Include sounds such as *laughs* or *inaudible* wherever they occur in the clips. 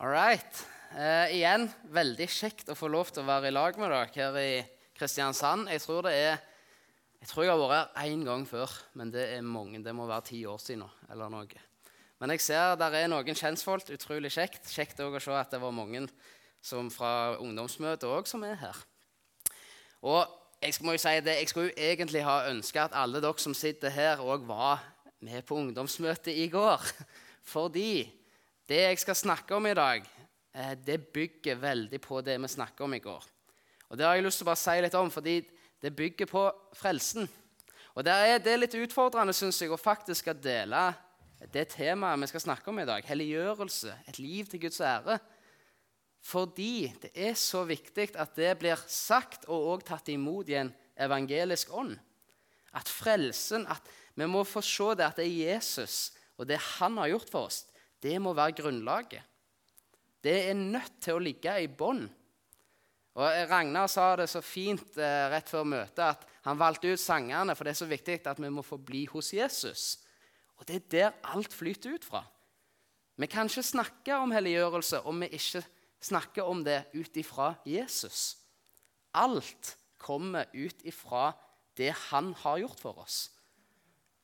All right. Eh, igjen, veldig kjekt å få lov til å være i lag med dere her i Kristiansand. Jeg tror det er Jeg tror jeg har vært her én gang før, men det er mange. Det må være ti år siden nå, eller noe. Men jeg ser der er noen kjentfolk. Utrolig kjekt. Kjekt òg å se at det var mange som fra ungdomsmøtet òg som er her. Og jeg må jo si det, jeg skulle jo egentlig ha ønska at alle dere som sitter her, òg var med på ungdomsmøtet i går. *laughs* Fordi det jeg skal snakke om i dag, eh, det bygger veldig på det vi snakket om i går. Og Det har jeg lyst til å bare si litt om, fordi det bygger på frelsen. Og Det er, det er litt utfordrende synes jeg, å faktisk skal dele det temaet vi skal snakke om i dag, helliggjørelse, et liv til Guds ære. Fordi det er så viktig at det blir sagt og også tatt imot i en evangelisk ånd. At frelsen, at vi må få se det at det er Jesus og det han har gjort for oss, det må være grunnlaget. Det er nødt til å ligge i bånn. Og Ragnar sa det så fint eh, rett før møtet at han valgte ut sangerne, for det er så viktig at vi må få bli hos Jesus. Og det er der alt flyter ut fra. Vi kan ikke snakke om helliggjørelse om vi ikke snakker om det ut ifra Jesus. Alt kommer ut ifra det han har gjort for oss.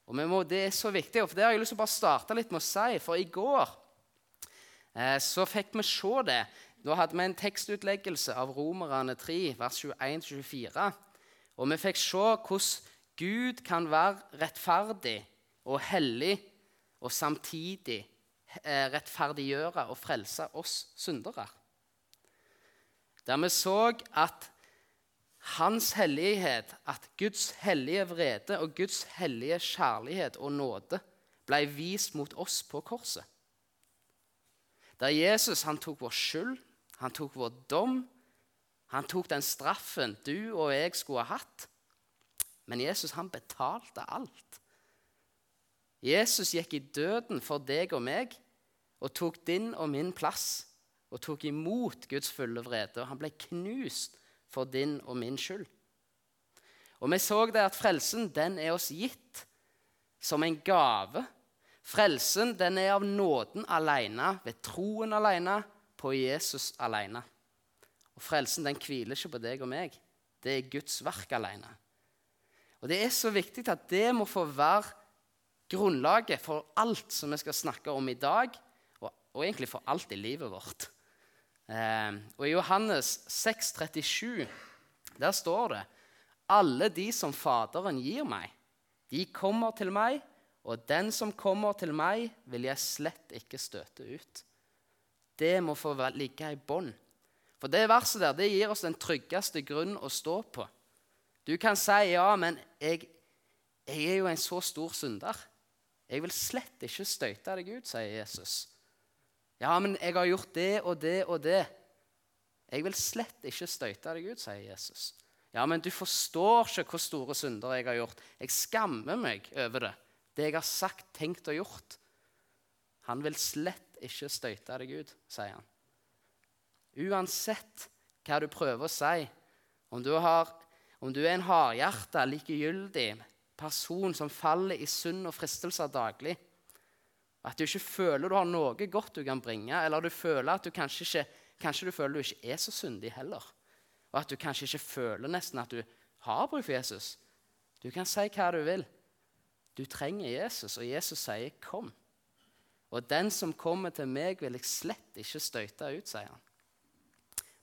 Og må, Det er så viktig, og for det har jeg lyst til å bare starte litt med å si. For i går eh, så fikk vi se det. Da hadde vi en tekstutleggelse av Romerne 3, vers 21-24. Og vi fikk se hvordan Gud kan være rettferdig og hellig og samtidig eh, rettferdiggjøre og frelse oss syndere. Der vi så at hans hellighet, at Guds hellige vrede og Guds hellige kjærlighet og nåde ble vist mot oss på korset. Der Jesus han tok vår skyld, han tok vår dom, han tok den straffen du og jeg skulle ha hatt. Men Jesus han betalte alt. Jesus gikk i døden for deg og meg og tok din og min plass og tok imot Guds fulle vrede. Og han ble knust for din og min skyld. Og vi så det at frelsen den er oss gitt som en gave. Frelsen den er av nåden alene, ved troen alene, på Jesus alene. Og frelsen den hviler ikke på deg og meg. Det er Guds verk alene. Og Det er så viktig at det må få være grunnlaget for alt som vi skal snakke om i dag, og, og egentlig for alt i livet vårt. Eh, og I Johannes 6, 37, der står det alle de som Faderen gir meg, de kommer til meg, og den som kommer til meg, vil jeg slett ikke støte ut. Det må få ligge i bånd. For det verset der, det gir oss den tryggeste grunn å stå på. Du kan si ja, men jeg, jeg er jo en så stor synder. Jeg vil slett ikke støte deg ut, sier Jesus. Ja, men jeg har gjort det og det og det. Jeg vil slett ikke støyte deg ut, sier Jesus. Ja, men du forstår ikke hvor store synder jeg har gjort. Jeg skammer meg over det. Det jeg har sagt, tenkt og gjort. Han vil slett ikke støyte deg ut, sier han. Uansett hva du prøver å si, om du, har, om du er en hardhjerta, likegyldig person som faller i synd og fristelser daglig, at du ikke føler du har noe godt du kan bringe, eller du føler at du kanskje ikke, kanskje du føler du ikke er så syndig heller. Og at du kanskje ikke føler nesten at du har bruk for Jesus. Du kan si hva du vil. Du trenger Jesus, og Jesus sier 'kom'. Og den som kommer til meg, vil jeg slett ikke støyte ut, sier han.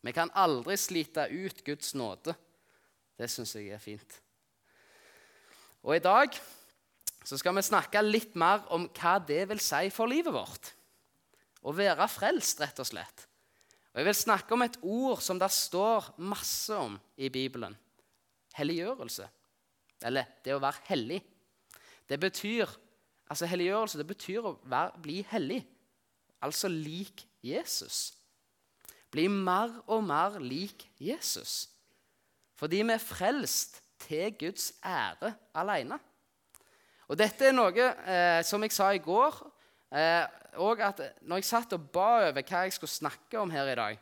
Vi kan aldri slite ut Guds nåde. Det syns jeg er fint. Og i dag så skal vi snakke litt mer om hva det vil si for livet vårt. Å være frelst, rett og slett. Og Jeg vil snakke om et ord som det står masse om i Bibelen. Helliggjørelse. Eller det å være hellig. Det betyr, altså Helliggjørelse det betyr å være, bli hellig. Altså lik Jesus. Bli mer og mer lik Jesus. Fordi vi er frelst til Guds ære alene. Og dette er noe eh, som jeg sa i går, eh, og at når jeg satt og ba over hva jeg skulle snakke om her i dag,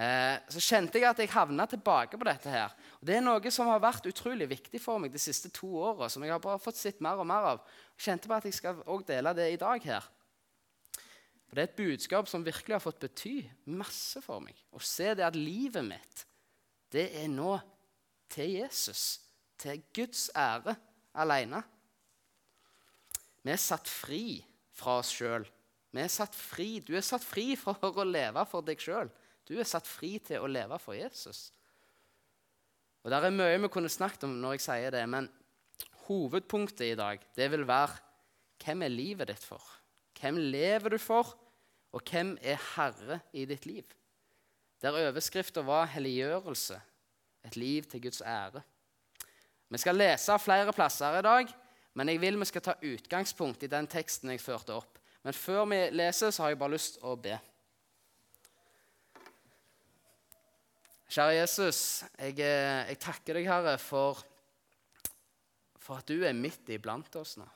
eh, så kjente jeg at jeg havna tilbake på dette her. Og Det er noe som har vært utrolig viktig for meg de siste to åra, som jeg har bare fått sett mer og mer av. Jeg kjente på at jeg skal også dele det i dag her. For Det er et budskap som virkelig har fått bety masse for meg. Å se det at livet mitt, det er nå til Jesus, til Guds ære alene. Vi er satt fri fra oss sjøl. Vi er satt fri. Du er satt fri for *laughs* å leve for deg sjøl. Du er satt fri til å leve for Jesus. Og Det er mye vi kunne snakket om når jeg sier det, men hovedpunktet i dag det vil være hvem er livet ditt for? Hvem lever du for, og hvem er herre i ditt liv? Der overskrifta var 'helliggjørelse', et liv til Guds ære. Vi skal lese flere plasser i dag, men jeg vil vi skal ta utgangspunkt i den teksten jeg førte opp. Men før vi leser, så har jeg bare lyst til å be. Kjære Jesus, jeg, eh, jeg takker deg, Herre, for, for at du er midt iblant oss nå.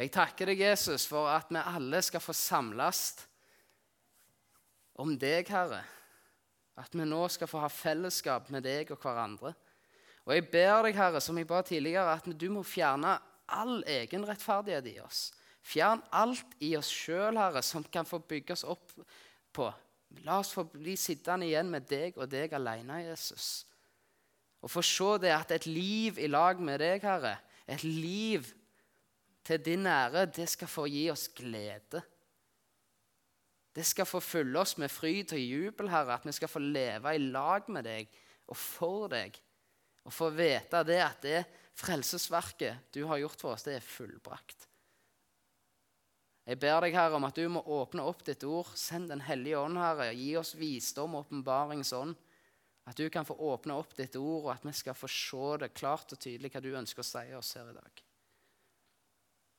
Jeg takker deg, Jesus, for at vi alle skal få samles om deg, Herre. At vi nå skal få ha fellesskap med deg og hverandre. Og jeg ber deg, Herre, som jeg ba tidligere, at du må fjerne all egen rettferdighet i oss. Fjern alt i oss sjøl, Herre, som kan få bygge oss opp på. La oss få bli sittende igjen med deg og deg alene, Jesus. Og få se det at et liv i lag med deg, Herre, et liv til din ære, det skal få gi oss glede. Det skal få fylle oss med fryd og jubel, Herre, at vi skal få leve i lag med deg og for deg. Og få vite det at det frelsesverket du har gjort for oss, det er fullbrakt. Jeg ber deg, Herre, om at du må åpne opp ditt ord. Send Den hellige ånd, Herre. Gi oss visdom og åpenbaringsånd. At du kan få åpne opp ditt ord, og at vi skal få se det klart og tydelig hva du ønsker å si oss her i dag.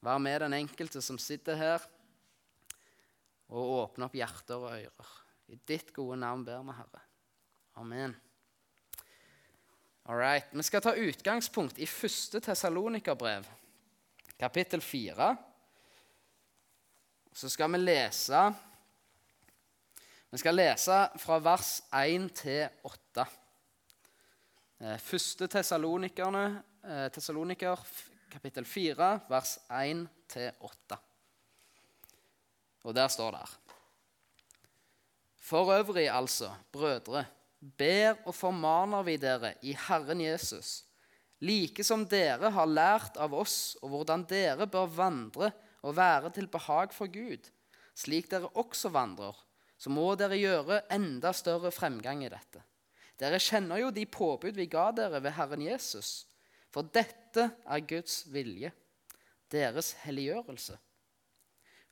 Vær med den enkelte som sitter her, og åpne opp hjerter og ører. I ditt gode navn ber vi, Herre. Amen. All right. Vi skal ta utgangspunkt i første Tessalonikerbrev, kapittel 4. Så skal vi lese Vi skal lese fra vers 1 til 8. Eh, første Tessaloniker, kapittel 4, vers 1-8. Og der står det her. For øvrig, altså, brødre, ber og formaner vi dere i Herren Jesus, like som dere har lært av oss, og hvordan dere bør vandre og være til behag for Gud, slik dere også vandrer, så må dere gjøre enda større fremgang i dette. Dere kjenner jo de påbud vi ga dere ved Herren Jesus. For dette er Guds vilje, deres helliggjørelse.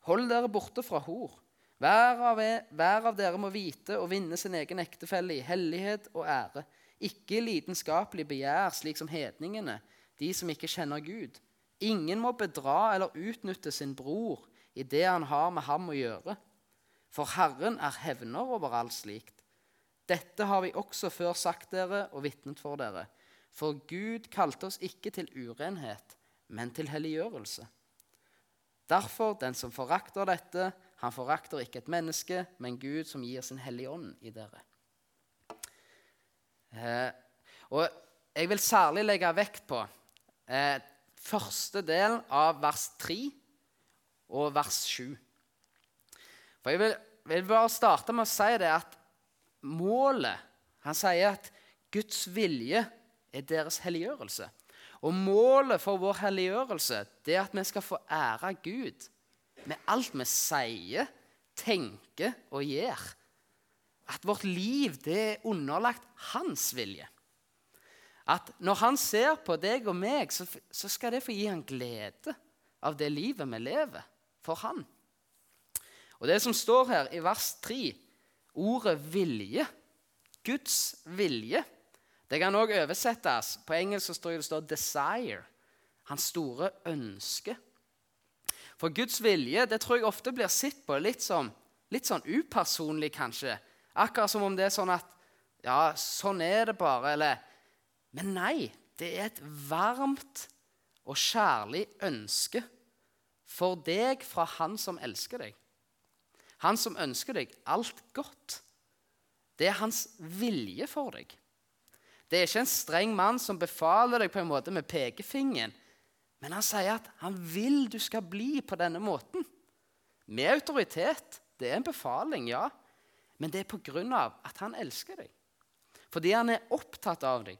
Hold dere borte fra hor. Hver av, hver av, dere må vite og vinne sin egen ektefelle i hellighet og ære, ikke i lidenskapelig begjær, slik som hedningene, de som ikke kjenner Gud. Ingen må bedra eller utnytte sin bror i det han har med ham å gjøre. For Herren er hevner over alt slikt. Dette har vi også før sagt dere og vitnet for dere. For Gud kalte oss ikke til urenhet, men til helliggjørelse. Derfor, den som forakter dette, han forakter ikke et menneske, men Gud som gir sin hellige ånd i dere. Eh, og jeg vil særlig legge vekt på eh, første del av vers 3 og vers 7. For jeg vil, vil bare starte med å si det at målet Han sier at Guds vilje er deres helliggjørelse. Og målet for vår helliggjørelse det er at vi skal få ære Gud med alt vi sier, tenker og gjør. At vårt liv det er underlagt hans vilje. At når han ser på deg og meg, så, så skal det få gi han glede av det livet vi lever for han. Og det som står her i vers 3, ordet vilje, Guds vilje det kan òg oversettes. På engelsk står det 'desire'. Hans store ønske. For Guds vilje det tror jeg ofte blir sett på litt, som, litt sånn upersonlig, kanskje. Akkurat som om det er sånn at Ja, sånn er det bare. Eller Men nei. Det er et varmt og kjærlig ønske for deg fra Han som elsker deg. Han som ønsker deg alt godt. Det er hans vilje for deg. Det er ikke en streng mann som befaler deg på en måte med pekefingeren. Men han sier at han vil du skal bli på denne måten. Med autoritet. Det er en befaling, ja. Men det er av at han elsker deg. Fordi han er opptatt av deg.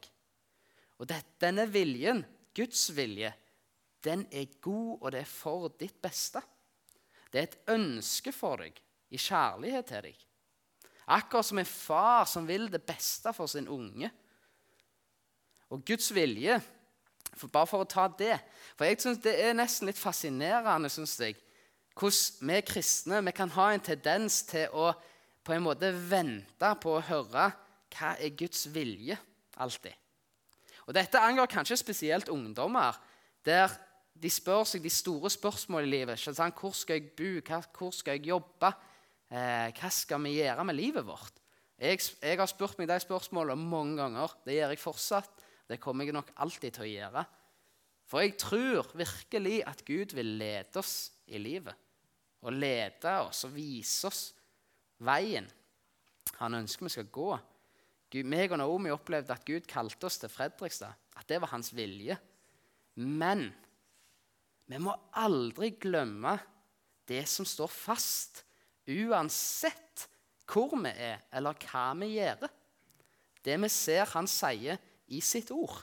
Og det, denne viljen, Guds vilje, den er god, og det er for ditt beste. Det er et ønske for deg, i kjærlighet til deg. Akkurat som en far som vil det beste for sin unge. Og Guds vilje for Bare for å ta det For jeg synes Det er nesten litt fascinerende synes jeg, hvordan vi kristne vi kan ha en tendens til å på en måte vente på å høre hva er Guds vilje alltid. Og Dette angår kanskje spesielt ungdommer, der de spør seg de store spørsmålene i livet. Sånn, hvor skal jeg bo? Hvor skal jeg jobbe? Eh, hva skal vi gjøre med livet vårt? Jeg, jeg har spurt meg de spørsmålene mange ganger. Det gjør jeg fortsatt. Det kommer jeg nok alltid til å gjøre. For jeg tror virkelig at Gud vil lede oss i livet. Og lede oss og vise oss veien han ønsker vi skal gå. Gud, meg og Naomi opplevde at Gud kalte oss til Fredrikstad. At det var hans vilje. Men vi må aldri glemme det som står fast, uansett hvor vi er, eller hva vi gjør. Det vi ser han sier i sitt ord.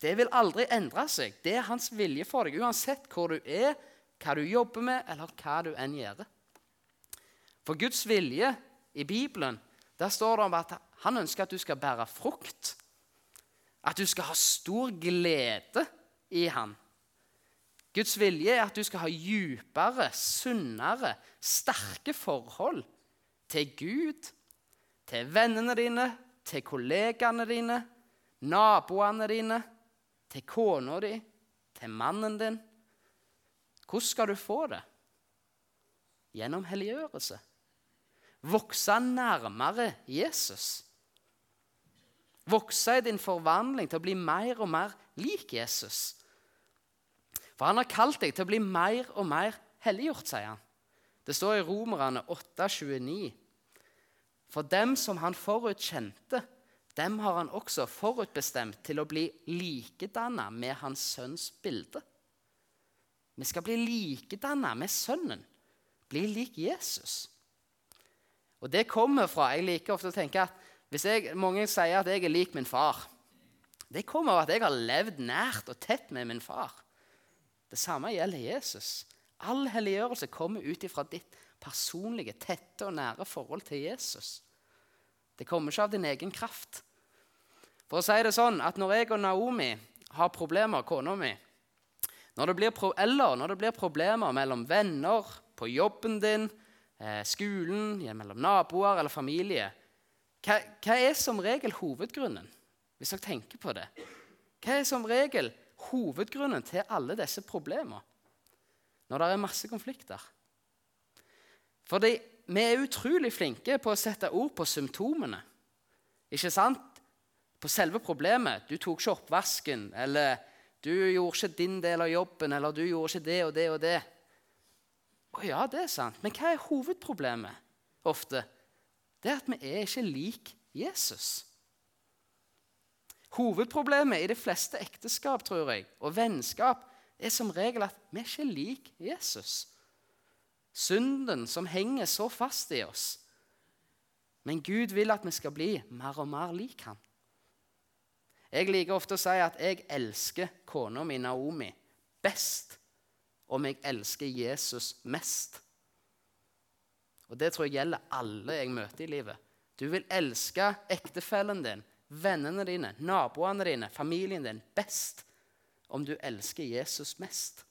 Det vil aldri endre seg. Det er hans vilje for deg, uansett hvor du er, hva du jobber med, eller hva du enn gjør. For Guds vilje i Bibelen der står det om at han ønsker at du skal bære frukt. At du skal ha stor glede i han. Guds vilje er at du skal ha djupere, sunnere, sterke forhold til Gud, til vennene dine, til kollegaene dine, naboene dine, til kona di, til mannen din. Hvordan skal du få det? Gjennom helliggjørelse vokse nærmere Jesus. Vokse i din forvandling til å bli mer og mer lik Jesus. For han har kalt deg til å bli mer og mer helliggjort, sier han. Det står i Romerne 8,29. For dem som han forutkjente, dem har han også forutbestemt til å bli likedanna med hans sønns bilde. Vi skal bli likedanna med Sønnen, bli lik Jesus. Og det kommer fra Jeg liker ofte å tenke at hvis jeg, Mange sier at jeg er lik min far. Det kommer av at jeg har levd nært og tett med min far. Det samme gjelder Jesus. All helliggjørelse kommer ut ifra ditt personlige, tette og nære forhold til Jesus. Det kommer ikke av din egen kraft. For å si det sånn at Når jeg og Naomi har problemer, kona mi når Eller når det blir problemer mellom venner, på jobben din, eh, skolen, mellom naboer eller familie. Hva, hva, er som regel hovedgrunnen, hvis dere tenker på det? Hva er som regel hovedgrunnen til alle disse problemene når det er masse konflikter? Fordi vi er utrolig flinke på å sette ord på symptomene. Ikke sant? På selve problemet. Du tok ikke oppvasken, eller du gjorde ikke din del av jobben, eller du gjorde ikke det og det og det. Å ja, det er sant. Men hva er hovedproblemet ofte? Det er at vi er ikke lik Jesus. Hovedproblemet i de fleste ekteskap tror jeg, og vennskap er som regel at vi er ikke lik Jesus. Synden som henger så fast i oss. Men Gud vil at vi skal bli mer og mer lik ham. Jeg liker ofte å si at jeg elsker kona mi Naomi best om jeg elsker Jesus mest. Og Det tror jeg gjelder alle jeg møter i livet. Du vil elske ektefellen din, vennene dine, naboene dine, familien din best om du elsker Jesus mest.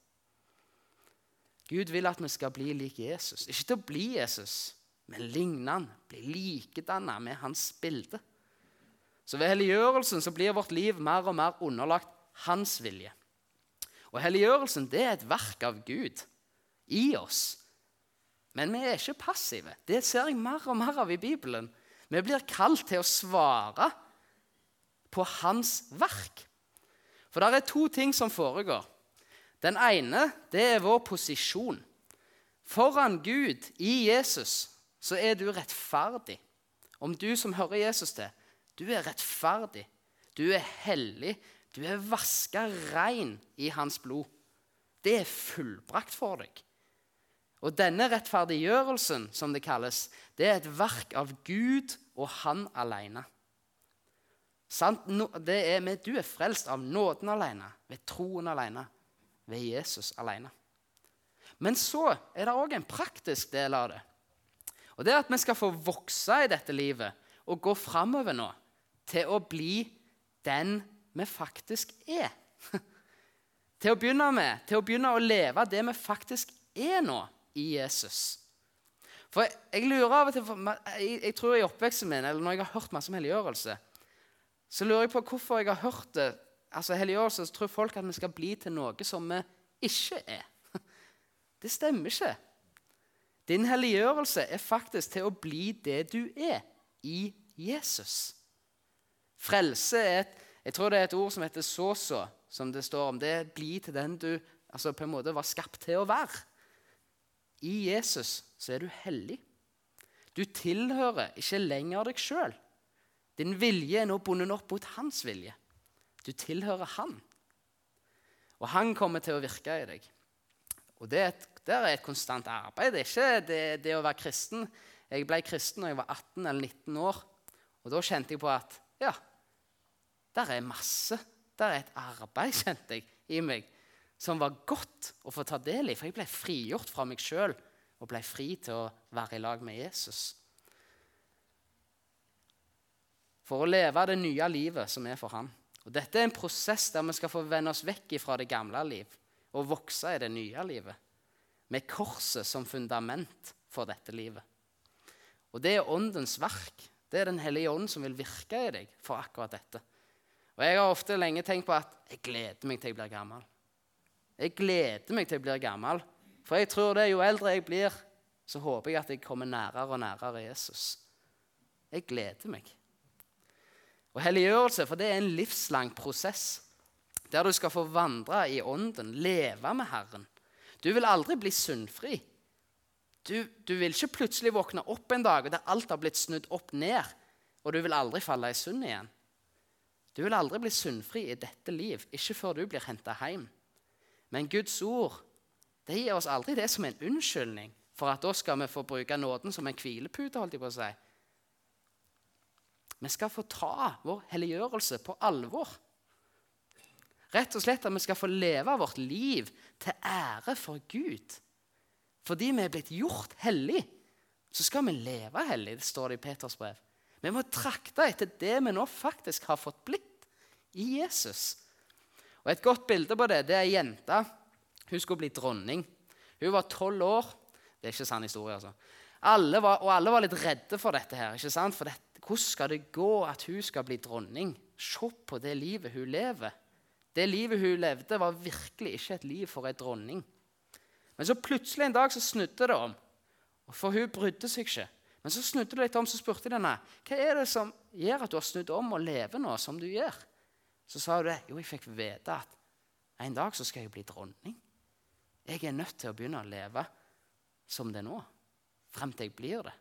Gud vil at vi skal bli lik Jesus. Ikke til å bli Jesus, men ligne han, bli likedanna med hans bilde. Så ved helliggjørelsen så blir vårt liv mer og mer underlagt hans vilje. Og helliggjørelsen det er et verk av Gud i oss. Men vi er ikke passive. Det ser jeg mer og mer av i Bibelen. Vi blir kalt til å svare på hans verk. For det er to ting som foregår. Den ene det er vår posisjon. Foran Gud i Jesus så er du rettferdig. Om du som hører Jesus til, du er rettferdig. Du er hellig. Du er vaska rein i hans blod. Det er fullbrakt for deg. Og denne rettferdiggjørelsen, som det kalles, det er et verk av Gud og Han alene. Det er med, du er frelst av nåden alene, ved troen alene, ved Jesus alene. Men så er det òg en praktisk del av det. Og det er at vi skal få vokse i dette livet og gå framover nå til å bli den vi faktisk er. *laughs* til å begynne med, til å begynne å leve det vi faktisk er nå i Jesus. For jeg, lurer av og til, jeg, jeg, tror i oppveksten min, eller når jeg har hørt masse om helliggjørelse, så lurer jeg på hvorfor jeg har hørt det. Altså Helliggjørelse så tror folk at vi skal bli til noe som vi ikke er. *laughs* Det stemmer ikke. Din helliggjørelse er faktisk til å bli det du er i Jesus. Frelse er et, jeg tror det er et ord som heter så-så, som det står om. Det er bli til den du altså på en måte var skapt til å være. I Jesus så er du hellig. Du tilhører ikke lenger deg sjøl. Din vilje er nå bundet opp mot hans vilje. Du tilhører han. Og han kommer til å virke i deg. Og det er et, det er et konstant arbeid. Det er ikke det, det, å være kristen. Jeg ble kristen da jeg var 18 eller 19 år. Og da kjente jeg på at ja, der er masse. Der er et arbeid, *laughs* kjente jeg, i meg som var godt å få ta del i. For jeg ble frigjort fra meg sjøl og ble fri til å være i lag med Jesus. For å leve det nye livet som er for ham. Og Dette er en prosess der vi skal få vende oss vekk fra det gamle liv og vokse i det nye livet. Med korset som fundament for dette livet. Og det er åndens verk. Det er Den hellige ånd som vil virke i deg for akkurat dette. Og Jeg har ofte lenge tenkt på at jeg gleder meg til jeg blir gammel. Jeg gleder meg til jeg blir gammel. For jeg tror det, jo eldre jeg blir, så håper jeg at jeg kommer nærere og nærere Jesus. Jeg gleder meg. Og Helliggjørelse for det er en livslang prosess der du skal få vandre i ånden, leve med Herren. Du vil aldri bli sunnfri. Du, du, vil ikke plutselig våkne opp en dag og der alt har blitt snudd opp ned, og du vil aldri falle i synd igjen. Du vil aldri bli sunnfri i dette liv, ikke før du blir henta hjem. Men Guds ord det gir oss aldri det som en unnskyldning for at da skal vi få bruke nåden som en hvilepute. holdt jeg på å si. Vi skal få ta vår helliggjørelse på alvor. Rett og slett at vi skal få leve vårt liv til ære for Gud. Fordi vi er blitt gjort hellig, så skal vi leve hellig. Står det i Peters brev. Vi må trakte etter det vi nå faktisk har fått blitt i Jesus. Og Et godt bilde på det det er ei jente. Hun skulle bli dronning. Hun var tolv år. Det er ikke sann historie. altså. Alle var, og alle var litt redde for dette. her, ikke sant? For det, Hvordan skal det gå at hun skal bli dronning? Se på det livet hun lever. Det livet hun levde, var virkelig ikke et liv for ei dronning. Men så plutselig en dag så snudde det om. For hun brydde seg ikke. Men så snudde det litt om, så spurte de henne hva er det som gjør at du har snudd om og lever nå som du gjør. Så sa hun det. Jo, jeg fikk vite at en dag så skal jeg bli dronning. Jeg er nødt til å begynne å leve som det er nå, frem til jeg blir det.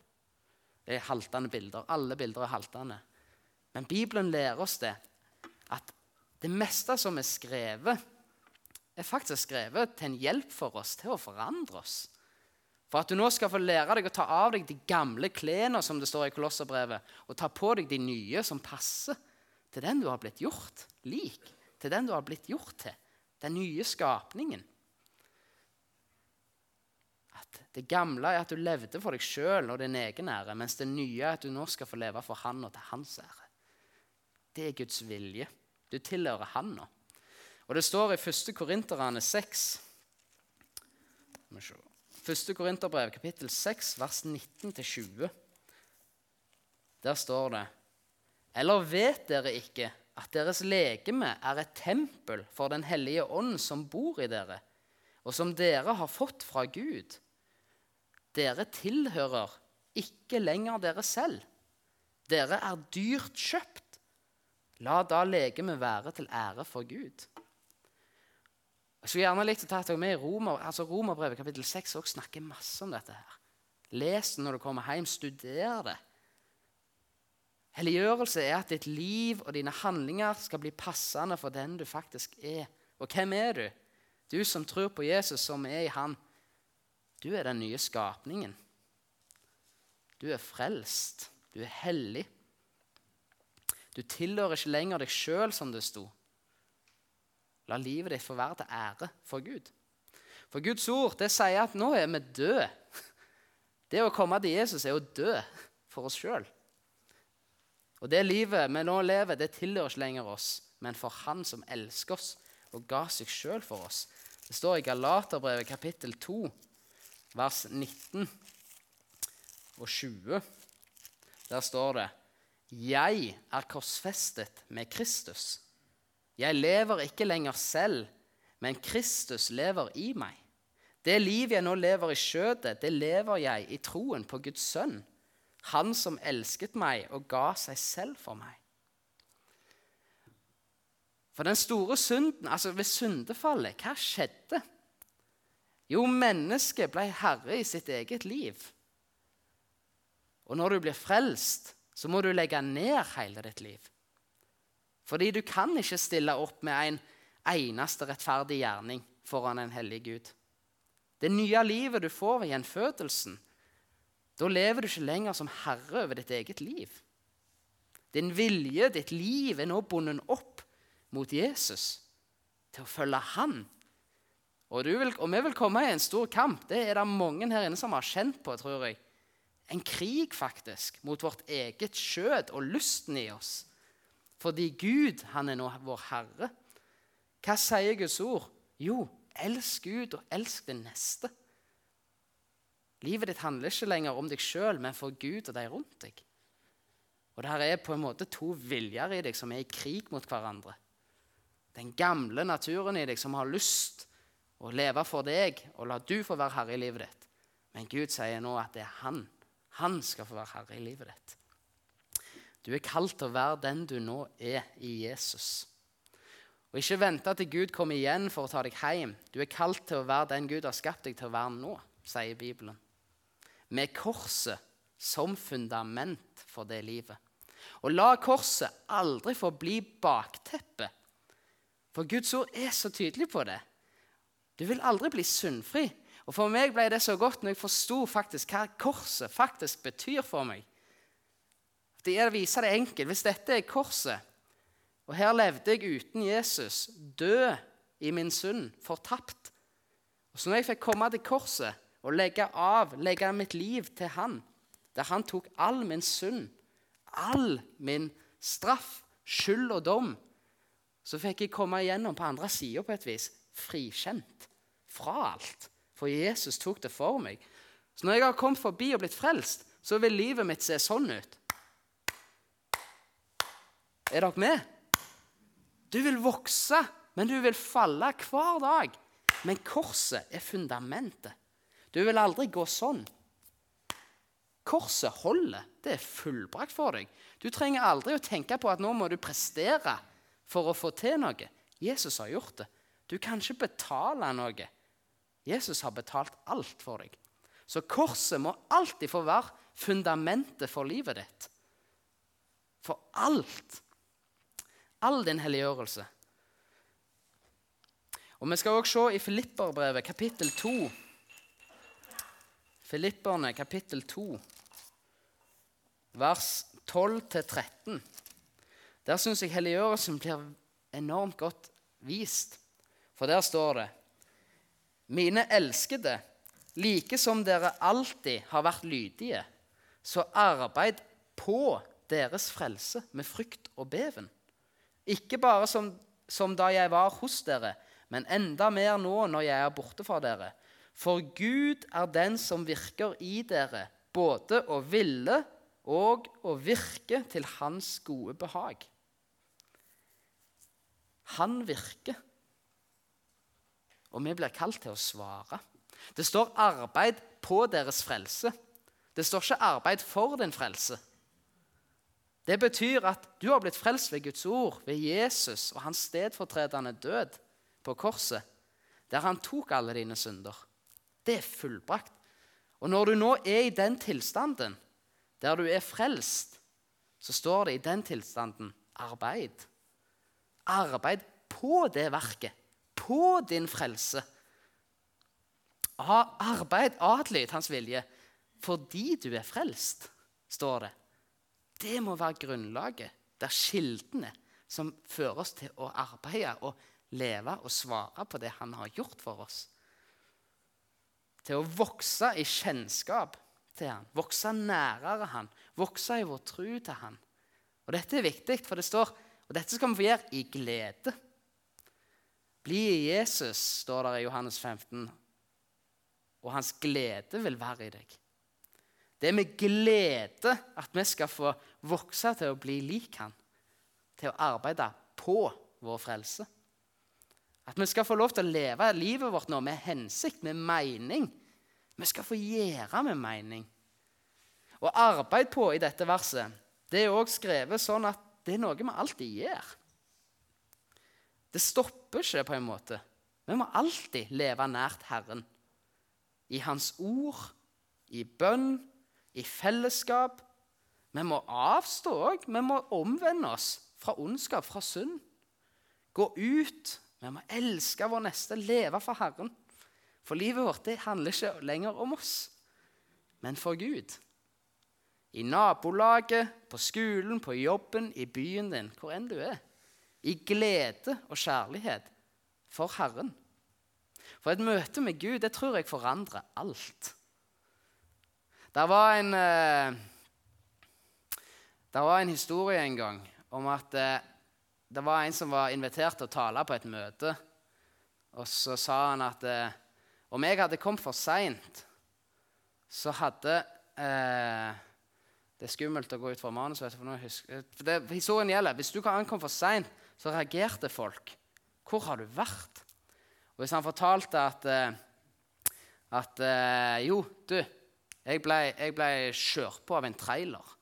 Det er haltende bilder. Alle bilder er haltende. Men Bibelen lærer oss det, at det meste som er skrevet, er faktisk skrevet til en hjelp for oss til å forandre oss. For at du nå skal få lære deg å ta av deg de gamle klærne, som det står i Kolosserbrevet, og ta på deg de nye som passer til den du har blitt gjort lik, til den du har blitt gjort til, den nye skapningen. At Det gamle er at du levde for deg sjøl og din egen ære, mens det nye er at du nå skal få leve for Han og til Hans ære. Det er Guds vilje. Du tilhører Han nå. Og det står i 1. Korinterne 6 1. Korinterbrev, kapittel 6, vers 19-20. Der står det eller vet dere ikke at deres legeme er et tempel for Den hellige ånd som bor i dere, og som dere har fått fra Gud? Dere tilhører ikke lenger dere selv. Dere er dyrt kjøpt. La da legemet være til ære for Gud. Jeg skulle gjerne likt å ta med i Romer, altså Romerbrevet kapittel 6 også snakker masse om dette. her. Les det når du kommer hjem, studer det. Helliggjørelse er at ditt liv og dine handlinger skal bli passende for den du faktisk er. Og hvem er du? Du som tror på Jesus, som er i Han. Du er den nye skapningen. Du er frelst. Du er hellig. Du tilhører ikke lenger deg sjøl, som det sto. La livet ditt få være til ære for Gud. For Guds ord det sier at nå er vi døde. Det å komme til Jesus er å dø for oss sjøl. Og det livet vi nå lever, det tilhører ikke lenger oss, men for Han som elsker oss og ga seg sjøl for oss. Det står i Galaterbrevet kapittel 2, vers 19 og 20. Der står det Jeg er korsfestet med Kristus. Jeg lever ikke lenger selv, men Kristus lever i meg. Det liv jeg nå lever i skjødet, det lever jeg i troen på Guds sønn, han som elsket meg og ga seg selv for meg. For den store synden, altså ved syndefallet, hva skjedde? Jo, mennesket ble herre i sitt eget liv. Og når du blir frelst, så må du legge ned hele ditt liv. Fordi du kan ikke stille opp med en eneste rettferdig gjerning foran en hellig Gud. Det nye livet du får ved gjenfødelsen, da lever du ikke lenger som herre over ditt eget liv. Din vilje, ditt liv, er nå bundet opp mot Jesus, til å følge Han. Og, vil, og vi vil komme i en stor kamp. Det er det mange her inne som har kjent på, tror jeg en krig, faktisk, mot vårt eget skjød og lysten i oss. Fordi Gud, han er nå vår Herre. Hva sier Guds ord? Jo, elsk Gud og elsk din neste. Livet ditt handler ikke lenger om deg sjøl, men for Gud og de rundt deg. Og det her er på en måte to viljer i deg som er i krig mot hverandre. Den gamle naturen i deg som har lyst å leve for deg og la du få være herre i livet ditt. Men Gud sier nå at det er Han han skal få være herre i livet ditt. Du er kalt til å være den du nå er i Jesus. Og Ikke vente til Gud kommer igjen for å ta deg hjem. Du er kalt til å være den Gud har skapt deg til å være nå, sier Bibelen. Med korset som fundament for det livet. Og la korset aldri få bli bakteppet. For Guds ord er så tydelig på det. Du vil aldri bli syndfri og For meg ble det så godt når jeg forsto hva korset faktisk betyr for meg. Det er å vise det enkelt. Hvis dette er korset, og her levde jeg uten Jesus, død i min synd, fortapt Og Så når jeg fikk komme til korset og legge av, legge mitt liv til Han, der Han tok all min synd, all min straff, skyld og dom, så fikk jeg komme igjennom på andre sida på et vis, frikjent fra alt. For Jesus tok det for meg. Så når jeg har kommet forbi og blitt frelst, så vil livet mitt se sånn ut. Er dere med? Du vil vokse, men du vil falle hver dag. Men korset er fundamentet. Du vil aldri gå sånn. Korset holder. Det er fullbrakt for deg. Du trenger aldri å tenke på at nå må du prestere for å få til noe. Jesus har gjort det. Du kan ikke betale noe. Jesus har betalt alt for deg. Så korset må alltid få være fundamentet for livet ditt. For alt. All din helliggjørelse. Og Vi skal også se i Filipperbrevet, kapittel 2. Filipperne, kapittel 2, vers 12-13. Der syns jeg helliggjørelsen blir enormt godt vist. For der står det mine elskede, like som dere alltid har vært lydige, så arbeid på deres frelse med frykt og beven. Ikke bare som, som da jeg var hos dere, men enda mer nå når jeg er borte fra dere. For Gud er den som virker i dere, både å ville og å virke til Hans gode behag. Han virker og vi blir kalt til å svare. Det står 'arbeid på deres frelse'. Det står ikke 'arbeid for din frelse'. Det betyr at du har blitt frelst ved Guds ord, ved Jesus og hans stedfortredende død på korset, der han tok alle dine synder. Det er fullbrakt. Og når du nå er i den tilstanden, der du er frelst, så står det i den tilstanden arbeid. Arbeid på det verket på din frelse. arbeid adlyd hans vilje fordi du er frelst, står det. Det må være grunnlaget. Det er kildene som fører oss til å arbeide og leve og svare på det han har gjort for oss. Til å vokse i kjennskap til han, vokse nærere han, vokse i vår tro til han. Og Dette er viktig, for det står og dette skal vi få gjøre i glede. Bli i Jesus, står det i Johannes 15, og hans glede vil være i deg. Det er med glede at vi skal få vokse til å bli lik han, til å arbeide på vår frelse. At vi skal få lov til å leve livet vårt nå med hensikt, med mening. Vi skal få gjøre med mening. Og arbeid på i dette verset det er også skrevet sånn at det er noe vi alltid gjør. Det stopper ikke på en måte. Vi må alltid leve nært Herren. I Hans ord, i bønn, i fellesskap. Vi må avstå òg. Vi må omvende oss fra ondskap, fra synd. Gå ut. Vi må elske vår neste, leve for Herren. For livet vårt det handler ikke lenger om oss, men for Gud. I nabolaget, på skolen, på jobben, i byen din, hvor enn du er. I glede og kjærlighet for Herren. For et møte med Gud det tror jeg forandrer alt. Det var en, eh, det var en historie en gang om at eh, det var en som var invitert til å tale på et møte. Og så sa han at eh, om jeg hadde kommet for seint, så hadde eh, Det er skummelt å gå ut fra manus. For for det, historien gjelder, Hvis du kan ankomme for seint, så reagerte folk. Hvor har du vært? Og hvis han fortalte at, eh, at eh, Jo, du, jeg ble, jeg ble kjørt på av en trailer.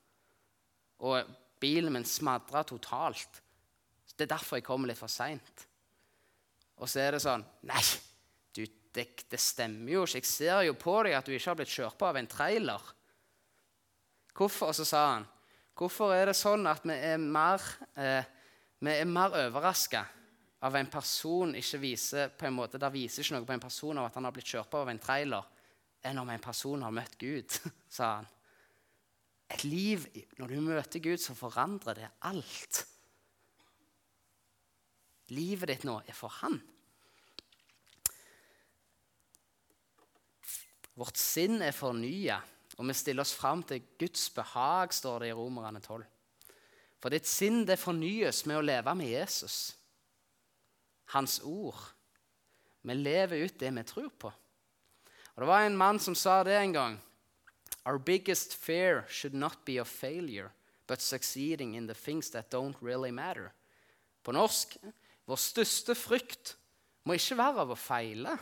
Og bilen min smadra totalt. Det er derfor jeg kommer litt for seint. Og så er det sånn Nei, du, det, det, stemmer jo ikke. Jeg ser jo på deg at du ikke har blitt kjørt på av en trailer. Hvorfor? Og så sa han Hvorfor er det sånn at vi er mer, eh, mer overraska av en person ikke viser på en måte, Der viser ikke noe på en person av at han har blitt kjørt på av en trailer, enn om en person har møtt Gud, *laughs* sa han. Et liv, Når du møter Gud, så forandrer det alt. Livet ditt nå er for Han. Vårt sinn er fornya, og vi stiller oss fram til Guds behag, står det i Romerne 12. For ditt sinn det fornyes med å leve med Jesus, hans ord. Vi lever ut det vi tror på. Og Det var en mann som sa det en gang. Our biggest fear should not be of failure, but succeeding in the things that don't really matter. På norsk vår største frykt må ikke være av å feile,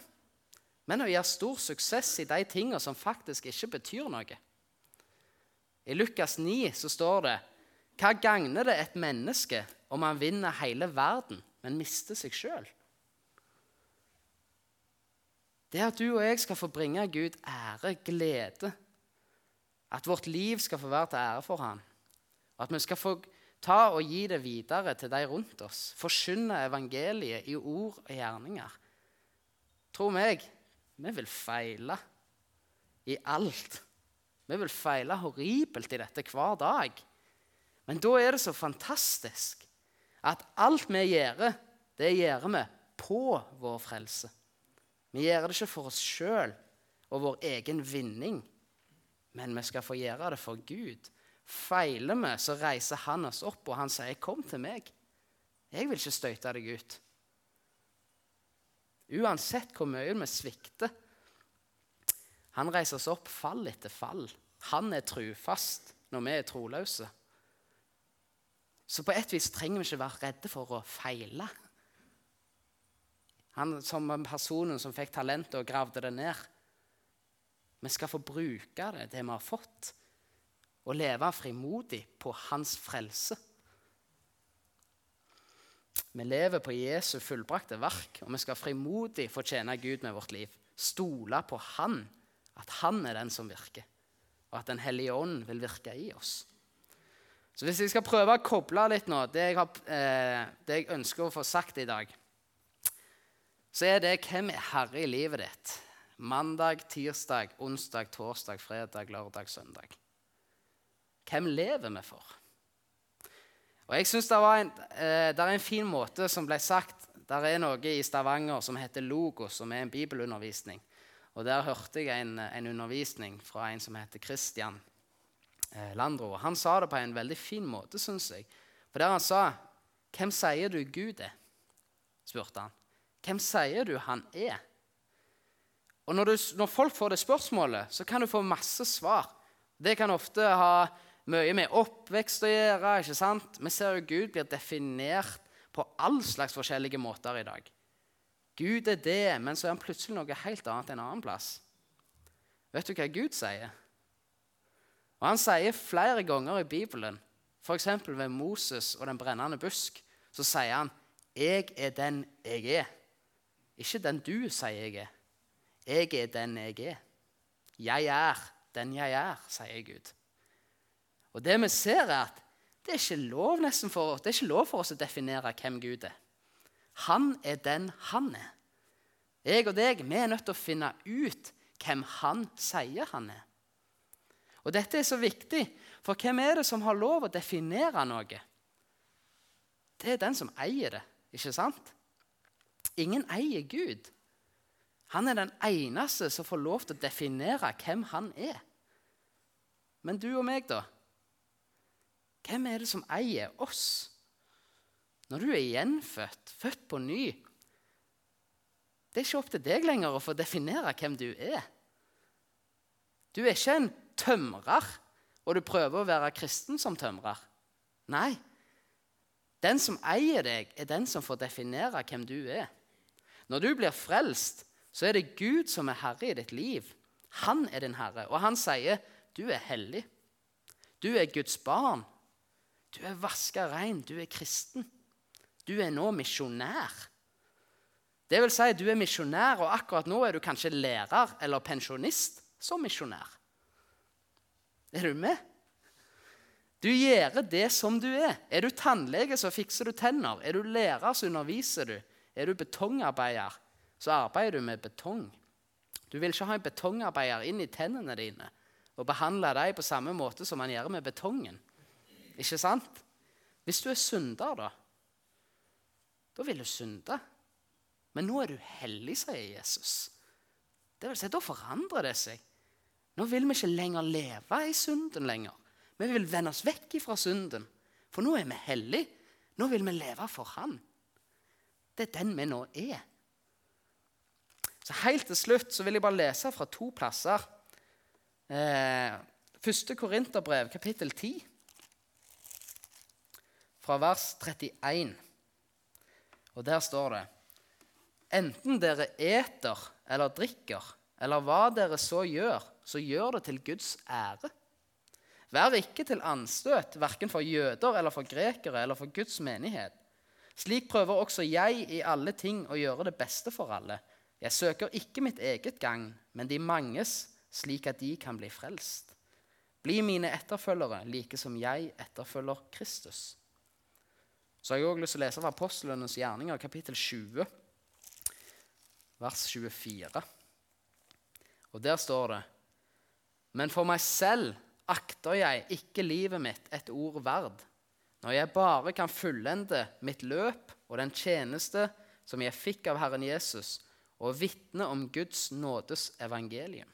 men å gjøre stor suksess i de tingene som faktisk ikke betyr noe. I Lukas 9 så står det Hva gagner det et menneske om han vinner hele verden, men mister seg sjøl? Det at du og jeg skal få bringe Gud ære, glede. At vårt liv skal få være til ære for ham. Og at vi skal få ta og gi det videre til de rundt oss. Forkynne evangeliet i ord og gjerninger. Tro meg, vi vil feile i alt. Vi vil feile horribelt i dette hver dag. Men da er det så fantastisk at alt vi gjør, det gjør vi på vår frelse. Vi gjør det ikke for oss sjøl og vår egen vinning, men vi skal få gjøre det for Gud. Feiler vi, så reiser han oss opp, og han sier, 'Kom til meg. Jeg vil ikke støyte deg ut.' Uansett hvor mye vi svikter. Han reiser oss opp fall etter fall. Han er trufast når vi er troløse. Så på et vis trenger vi ikke være redde for å feile. Han som personen som fikk talentet og gravde det ned. Vi skal få bruke det, det vi har fått, og leve frimodig på hans frelse. Vi lever på Jesu fullbrakte verk, og vi skal frimodig få tjene Gud med vårt liv. Stole på Han, at Han er den som virker, og at Den hellige ånd vil virke i oss. Så hvis jeg skal prøve å koble litt nå, det jeg, har, eh, det jeg ønsker å få sagt i dag så er det hvem er herre i livet ditt. Mandag, tirsdag, onsdag, torsdag, fredag, lørdag, søndag. Hvem lever vi for? Og jeg synes det, eh, det, er en fin måte som ble sagt. Der er noe i Stavanger som heter Logos, som er en bibelundervisning. Og Der hørte jeg en, en undervisning fra en som heter Kristian Landro. Han sa det på en veldig fin måte, syns jeg. For der han sa 'Hvem sier du Gud er?' spurte han. 'Hvem sier du han er?' Og når, du, når folk får det spørsmålet, så kan du få masse svar. Det kan ofte ha mye med oppvekst å gjøre. ikke sant? Vi ser jo Gud blir definert på all slags forskjellige måter i dag. Gud er det, men så er han plutselig noe helt annet en annen plass. Vet du hva Gud sier? Og Han sier flere ganger i Bibelen, f.eks. ved Moses og den brennende busk, så sier han 'Jeg er den jeg er'. Ikke den du sier jeg er. Jeg er den jeg er. Jeg er den jeg er, sier Gud. Og det vi ser, er at det er ikke lov, for, det er ikke lov for oss å definere hvem Gud er. Han er den han er. Jeg og deg vi er nødt til å finne ut hvem han sier han er. Og Dette er så viktig, for hvem er det som har lov å definere noe? Det er den som eier det, ikke sant? Ingen eier Gud. Han er den eneste som får lov til å definere hvem han er. Men du og meg, da? Hvem er det som eier oss? Når du er gjenfødt, født på ny Det er ikke opp til deg lenger å få definere hvem du er. Du er ikke en tømrer, og du prøver å være kristen som tømrer. Nei. Den som eier deg, er den som får definere hvem du er. Når du blir frelst, så er det Gud som er herre i ditt liv. Han er din herre, og han sier, 'Du er hellig'. Du er Guds barn. Du er vaska rein, du er kristen. Du er nå misjonær. Det vil si, du er misjonær, og akkurat nå er du kanskje lærer eller pensjonist som misjonær. Er du med? Du gjør det som du er. Er du tannlege, så fikser du tenner. Er du lærer, så underviser du. Er du betongarbeider, så arbeider du med betong. Du vil ikke ha en betongarbeider inn i tennene dine og behandle dem på samme måte som man gjør med betongen. Ikke sant? Hvis du er synder, da, da vil du synde. Men nå er du hellig, sier Jesus. Det vil si, Da forandrer det seg. Nå vil vi ikke lenger leve i synden lenger. Vi vil vende oss vekk fra synden. For nå er vi hellige. Nå vil vi leve for Han. Det er den vi nå er. Så Helt til slutt så vil jeg bare lese fra to plasser. Eh, første Korinterbrev, kapittel 10 fra vers 31. Og der står det Enten dere eter eller drikker, eller hva dere så gjør, så gjør det til Guds ære. Vær ikke til anstøt, verken for jøder eller for grekere eller for Guds menighet. Slik prøver også jeg i alle ting å gjøre det beste for alle. Jeg søker ikke mitt eget gagn, men de manges, slik at de kan bli frelst. Bli mine etterfølgere, like som jeg etterfølger Kristus. Så har jeg òg lyst til å lese fra Apostlenes gjerninger, kapittel 20, vers 24. Og der står det Men for meg selv akter jeg ikke livet mitt et ord verd, når jeg bare kan fullende mitt løp og den tjeneste som jeg fikk av Herren Jesus, og vitne om Guds nådes evangelium.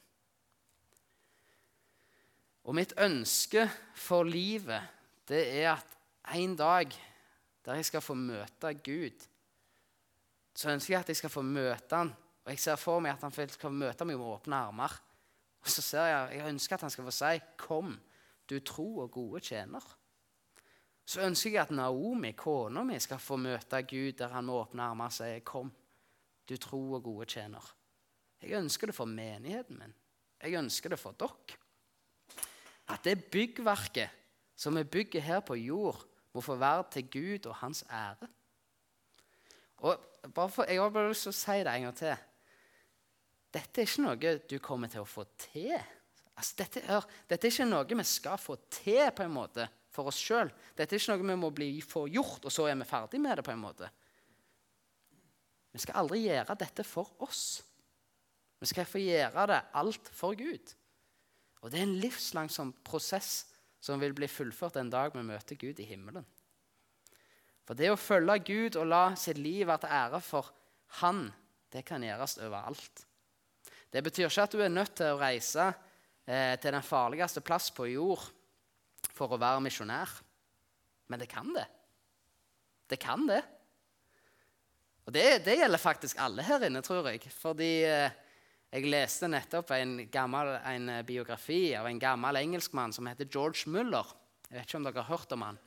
Og mitt ønske for livet, det er at en dag der jeg skal få møte Gud, så ønsker jeg at jeg skal få møte han, og jeg ser for meg at han skal møte meg med åpne armer. Og så ser jeg, jeg ønsker at han skal få si, 'Kom, du tro og gode tjener'. Så ønsker jeg at Naomi, kona mi, skal få møte Gud der han med åpne armer sier, 'Kom, du tro og gode tjener'. Jeg ønsker det for menigheten min. Jeg ønsker det for dere. At det byggverket som vi bygger her på jord, må få være til Gud og hans ære. Og for, Jeg har bare lyst til å si det en gang til. Dette er ikke noe du kommer til å få til. Altså, dette, er, dette, er, ikke noe vi skal få til på en måte for oss sjøl. Dette er ikke noe vi må bli, få gjort, og så er vi ferdig med det. på en måte. Vi skal aldri gjøre dette for oss. Vi skal få gjøre det alt for Gud. Og det er en livslang sånn prosess som vil bli fullført en dag vi møter Gud i himmelen. For det å følge Gud og la sitt liv være til ære for Han, det kan gjøres overalt. Det betyr ikke at du er nødt til å reise eh, til den farligste plass på jord for å være misjonær. Men det kan det. Det kan det. Og det, det gjelder faktisk alle her inne, tror jeg. Fordi eh, jeg leste nettopp en, gammel, en eh, biografi av en gammel engelskmann som heter George Muller. Jeg vet ikke om dere har hørt om han.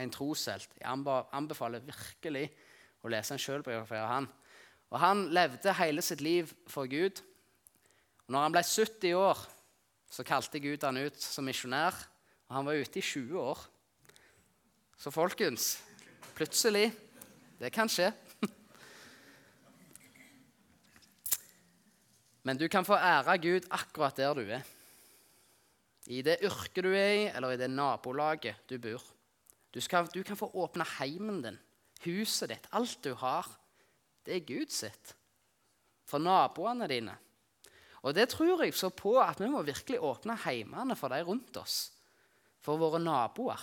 En troshelt. Jeg anbefaler virkelig å lese en sjølbiografi av han. Og Han levde hele sitt liv for Gud. Når han ble 70 år, så kalte Gud han ut som misjonær. Og han var ute i 20 år. Så folkens, plutselig Det kan skje. *laughs* Men du kan få ære Gud akkurat der du er. I det yrket du er i, eller i det nabolaget du bor. Du, skal, du kan få åpne heimen din, huset ditt, alt du har. Det er Gud sitt. For naboene dine. Og det tror jeg så på at vi må virkelig åpne heimene for de rundt oss. For våre naboer.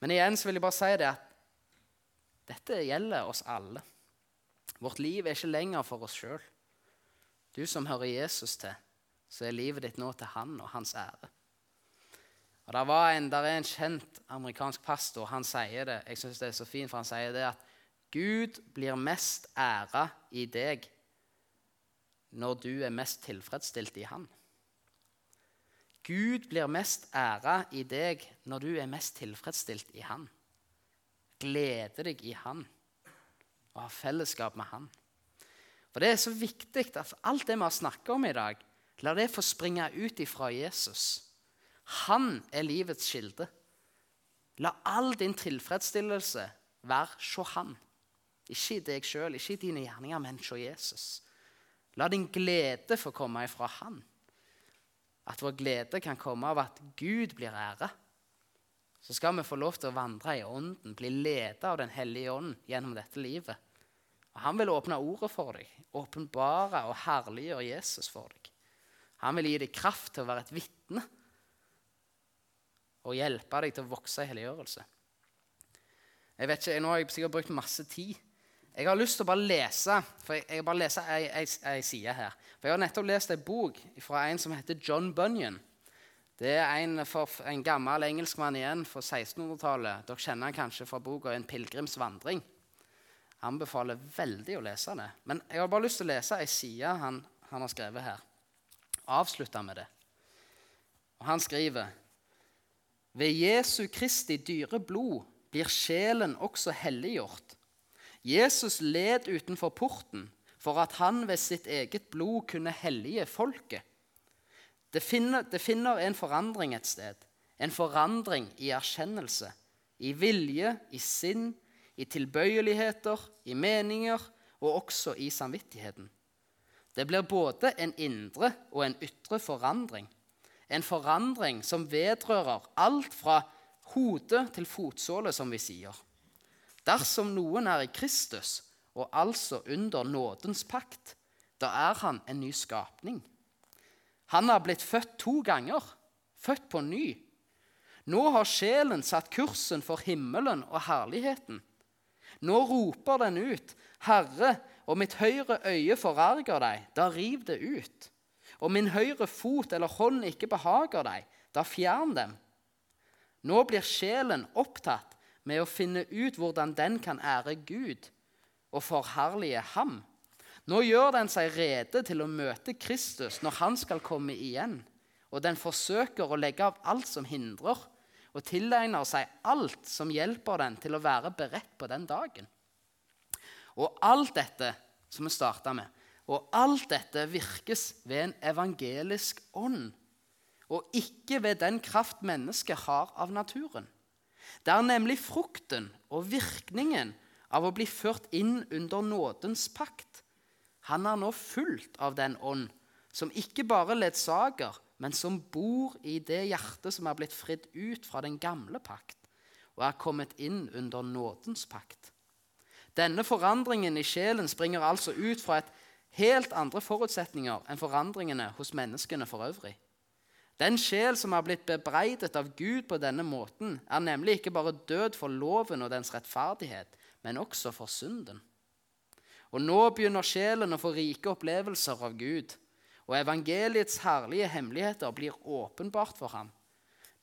Men igjen så vil jeg bare si det at dette gjelder oss alle. Vårt liv er ikke lenger for oss sjøl. Du som hører Jesus til, så er livet ditt nå til han og hans ære. Og Der, en, der er en kjent amerikansk pastor. Han sier det, jeg synes det er så fint, for han sier det at Gud blir mest æra i deg når du er mest tilfredsstilt i Han. Gud blir mest æra i deg når du er mest tilfredsstilt i Han. Gleder deg i Han og ha fellesskap med Han. For Det er så viktig at alt det vi har snakket om i dag, la det få springe ut ifra Jesus. Han er livets kilde. La all din tilfredsstillelse være se Han. Ikke deg sjøl, ikke dine gjerninger, men se Jesus. La din glede få komme ifra Han. At vår glede kan komme av at Gud blir æra så skal vi få lov til å vandre i Ånden, bli ledet av Den hellige ånd gjennom dette livet. Og Han vil åpne ordet for deg, åpenbare og herliggjøre Jesus for deg. Han vil gi deg kraft til å være et vitne og hjelpe deg til å vokse i helliggjørelse. Jeg vet ikke, Nå har jeg sikkert brukt masse tid. Jeg har lyst til å bare lese for jeg, jeg bare leser ei, ei, ei side her. For Jeg har nettopp lest ei bok fra en som heter John Bunyan. Det er en, for, en gammel engelskmann igjen fra 1600-tallet. Dere kjenner han kanskje fra boka 'En pilegrimsvandring'. Anbefaler veldig å lese det. Men jeg har bare lyst til å lese ei side han, han, har skrevet her. Avslutte med det. Og Han skriver Ved Jesu Kristi dyre blod blir sjelen også helliggjort. Jesus led utenfor porten for at han ved sitt eget blod kunne hellige folket. Det finner, det finner en forandring et sted. En forandring i erkjennelse. I vilje, i sinn, i tilbøyeligheter, i meninger og også i samvittigheten. Det blir både en indre og en ytre forandring. En forandring som vedrører alt fra hode til fotsåle, som vi sier. Dersom noen er i Kristus, og altså under nådens pakt, da er han en ny skapning. Han har blitt født to ganger, født på ny. Nå har sjelen satt kursen for himmelen og herligheten. Nå roper den ut, 'Herre, og mitt høyre øye forarger deg, da riv det ut.' 'Og min høyre fot eller hånd ikke behager deg, da fjern dem.' Nå blir sjelen opptatt med å finne ut hvordan den kan ære Gud og forherlige ham. Nå gjør den seg rede til å møte Kristus når han skal komme igjen. Og den forsøker å legge av alt som hindrer, og tilegner seg alt som hjelper den til å være beredt på den dagen. Og alt dette som vi starta med, og alt dette virkes ved en evangelisk ånd, og ikke ved den kraft mennesket har av naturen. Det er nemlig frukten og virkningen av å bli ført inn under nådens pakt han er nå fullt av den ånd, som ikke bare ledsager, men som bor i det hjertet som er blitt fridd ut fra den gamle pakt, og er kommet inn under nådens pakt. Denne forandringen i sjelen springer altså ut fra et helt andre forutsetninger enn forandringene hos menneskene for øvrig. Den sjel som har blitt bebreidet av Gud på denne måten, er nemlig ikke bare død for loven og dens rettferdighet, men også for synden. Og nå begynner sjelen å få rike opplevelser av Gud, og evangeliets herlige hemmeligheter blir åpenbart for ham.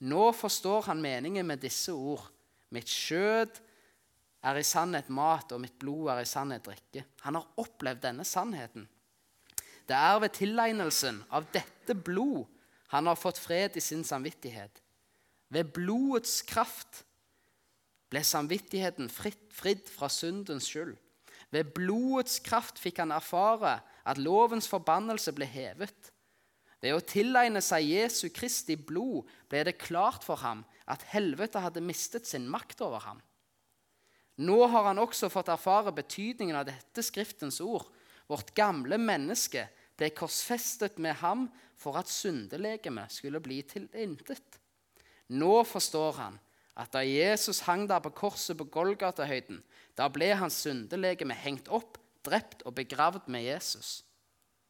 Nå forstår han meningen med disse ord. Mitt skjød er i sannhet mat, og mitt blod er i sannhet drikke. Han har opplevd denne sannheten. Det er ved tilegnelsen av dette blod han har fått fred i sin samvittighet. Ved blodets kraft ble samvittigheten fritt, fridd fra syndens skyld. Ved blodets kraft fikk han erfare at lovens forbannelse ble hevet. Ved å tilegne seg Jesu Kristi blod ble det klart for ham at helvete hadde mistet sin makt over ham. Nå har han også fått erfare betydningen av dette Skriftens ord. Vårt gamle menneske ble korsfestet med ham for at syndelegemet skulle bli til intet. Nå forstår han at da Jesus hang der på korset på Golgata-høyden, da ble hans syndelegeme hengt opp, drept og begravd med Jesus.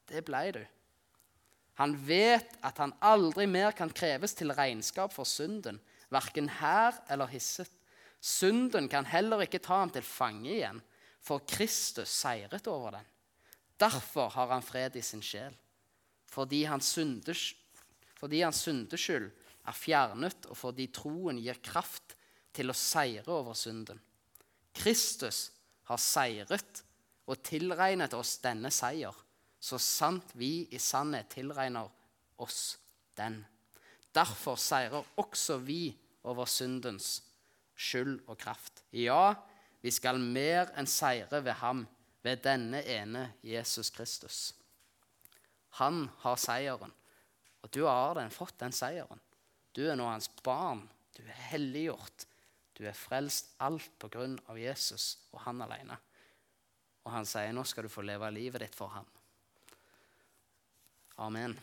Det blei du. Han vet at han aldri mer kan kreves til regnskap for synden, verken her eller hisset. Synden kan heller ikke ta ham til fange igjen, for Kristus seiret over den. Derfor har han fred i sin sjel, fordi hans syndeskyld er fjernet, og fordi troen gir kraft til å seire over synden. Kristus har seiret og tilregnet oss denne seier, så sant vi i sannhet tilregner oss den. Derfor seirer også vi over syndens skyld og kraft. Ja, vi skal mer enn seire ved ham, ved denne ene Jesus Kristus. Han har seieren, og du har den, fått den seieren. Du er nå hans barn. Du er helliggjort. Du er frelst alt på grunn av Jesus og han alene. Og han sier nå skal du få leve livet ditt for ham. Amen.